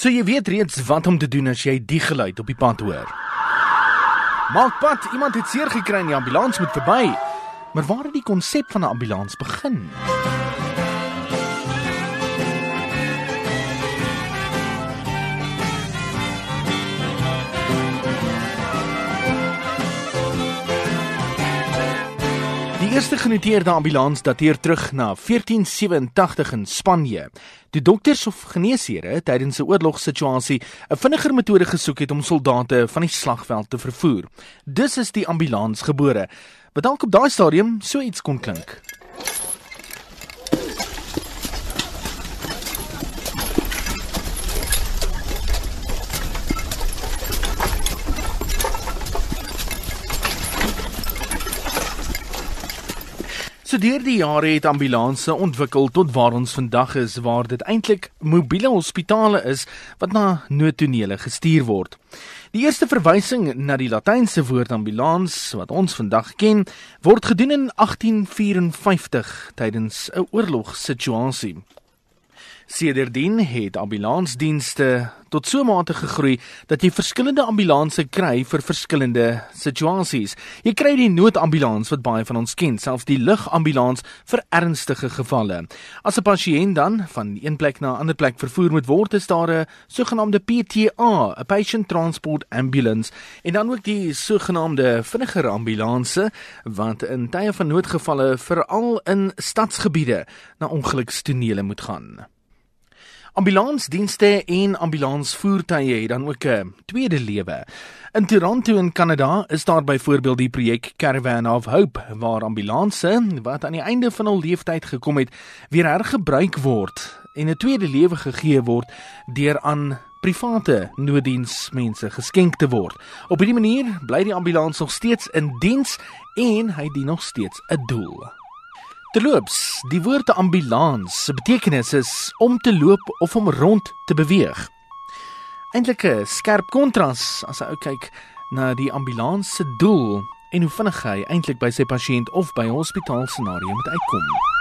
So jy weet reeds wat om te doen as jy die geluid op die pad hoor. Maak pad, iemand het seer gekry en die ambulans moet verby. Maar waar het die konsep van 'n ambulans begin? Die eerste genoteerde ambulans dateer terug na 1487 in Spanje. Die dokters of geneesere tydens 'n oorlogssituasie 'n vinniger metode gesoek het om soldate van die slagveld te vervoer. Dus is die ambulans gebore. Wat dalk op daai stadium so iets kon klink. So deur die jare het ambulanse ontwikkel tot waar ons vandag is waar dit eintlik mobiele hospitale is wat na noodtonele gestuur word. Die eerste verwysing na die latynse woord ambulans wat ons vandag ken, word gedoen in 1854 tydens 'n oorlogssituasie. Sedertdien het ambulansdienste tot so mate gegroei dat jy verskillende ambulanse kry vir verskillende situasies. Jy kry die noodambulans wat baie van ons ken, selfs die lugambulans vir ernstige gevalle. As 'n pasiënt dan van een plek na 'n ander plek vervoer moet word, is daar 'n sogenaamde PTA, 'n Patient Transport Ambulance, en dan ook die sogenaamde vinniger ambulanse wat in tye van noodgevalle veral in stadsgebiede na ongelukstonele moet gaan. Ambulansdienste en ambulansvoertuie het dan ook 'n tweede lewe. In Toronto in Kanada is daar byvoorbeeld die projek Caravan of Hope waar ambulanse wat aan die einde van hul lewensyd gekom het, weer hergebruik word en 'n tweede lewe gegee word deur aan private nooddiensmense geskenk te word. Op hierdie manier bly die ambulans nog steeds in diens en hy dien nog steeds 'n doel. Terloops, die woord ambulans se betekenis is om te loop of om rond te beweeg. Eintlik 'n skerp kontras as jy kyk na die ambulans se doel en hoe vinnig hy eintlik by sy pasiënt of by 'n hospitaal scenario moet uitkom.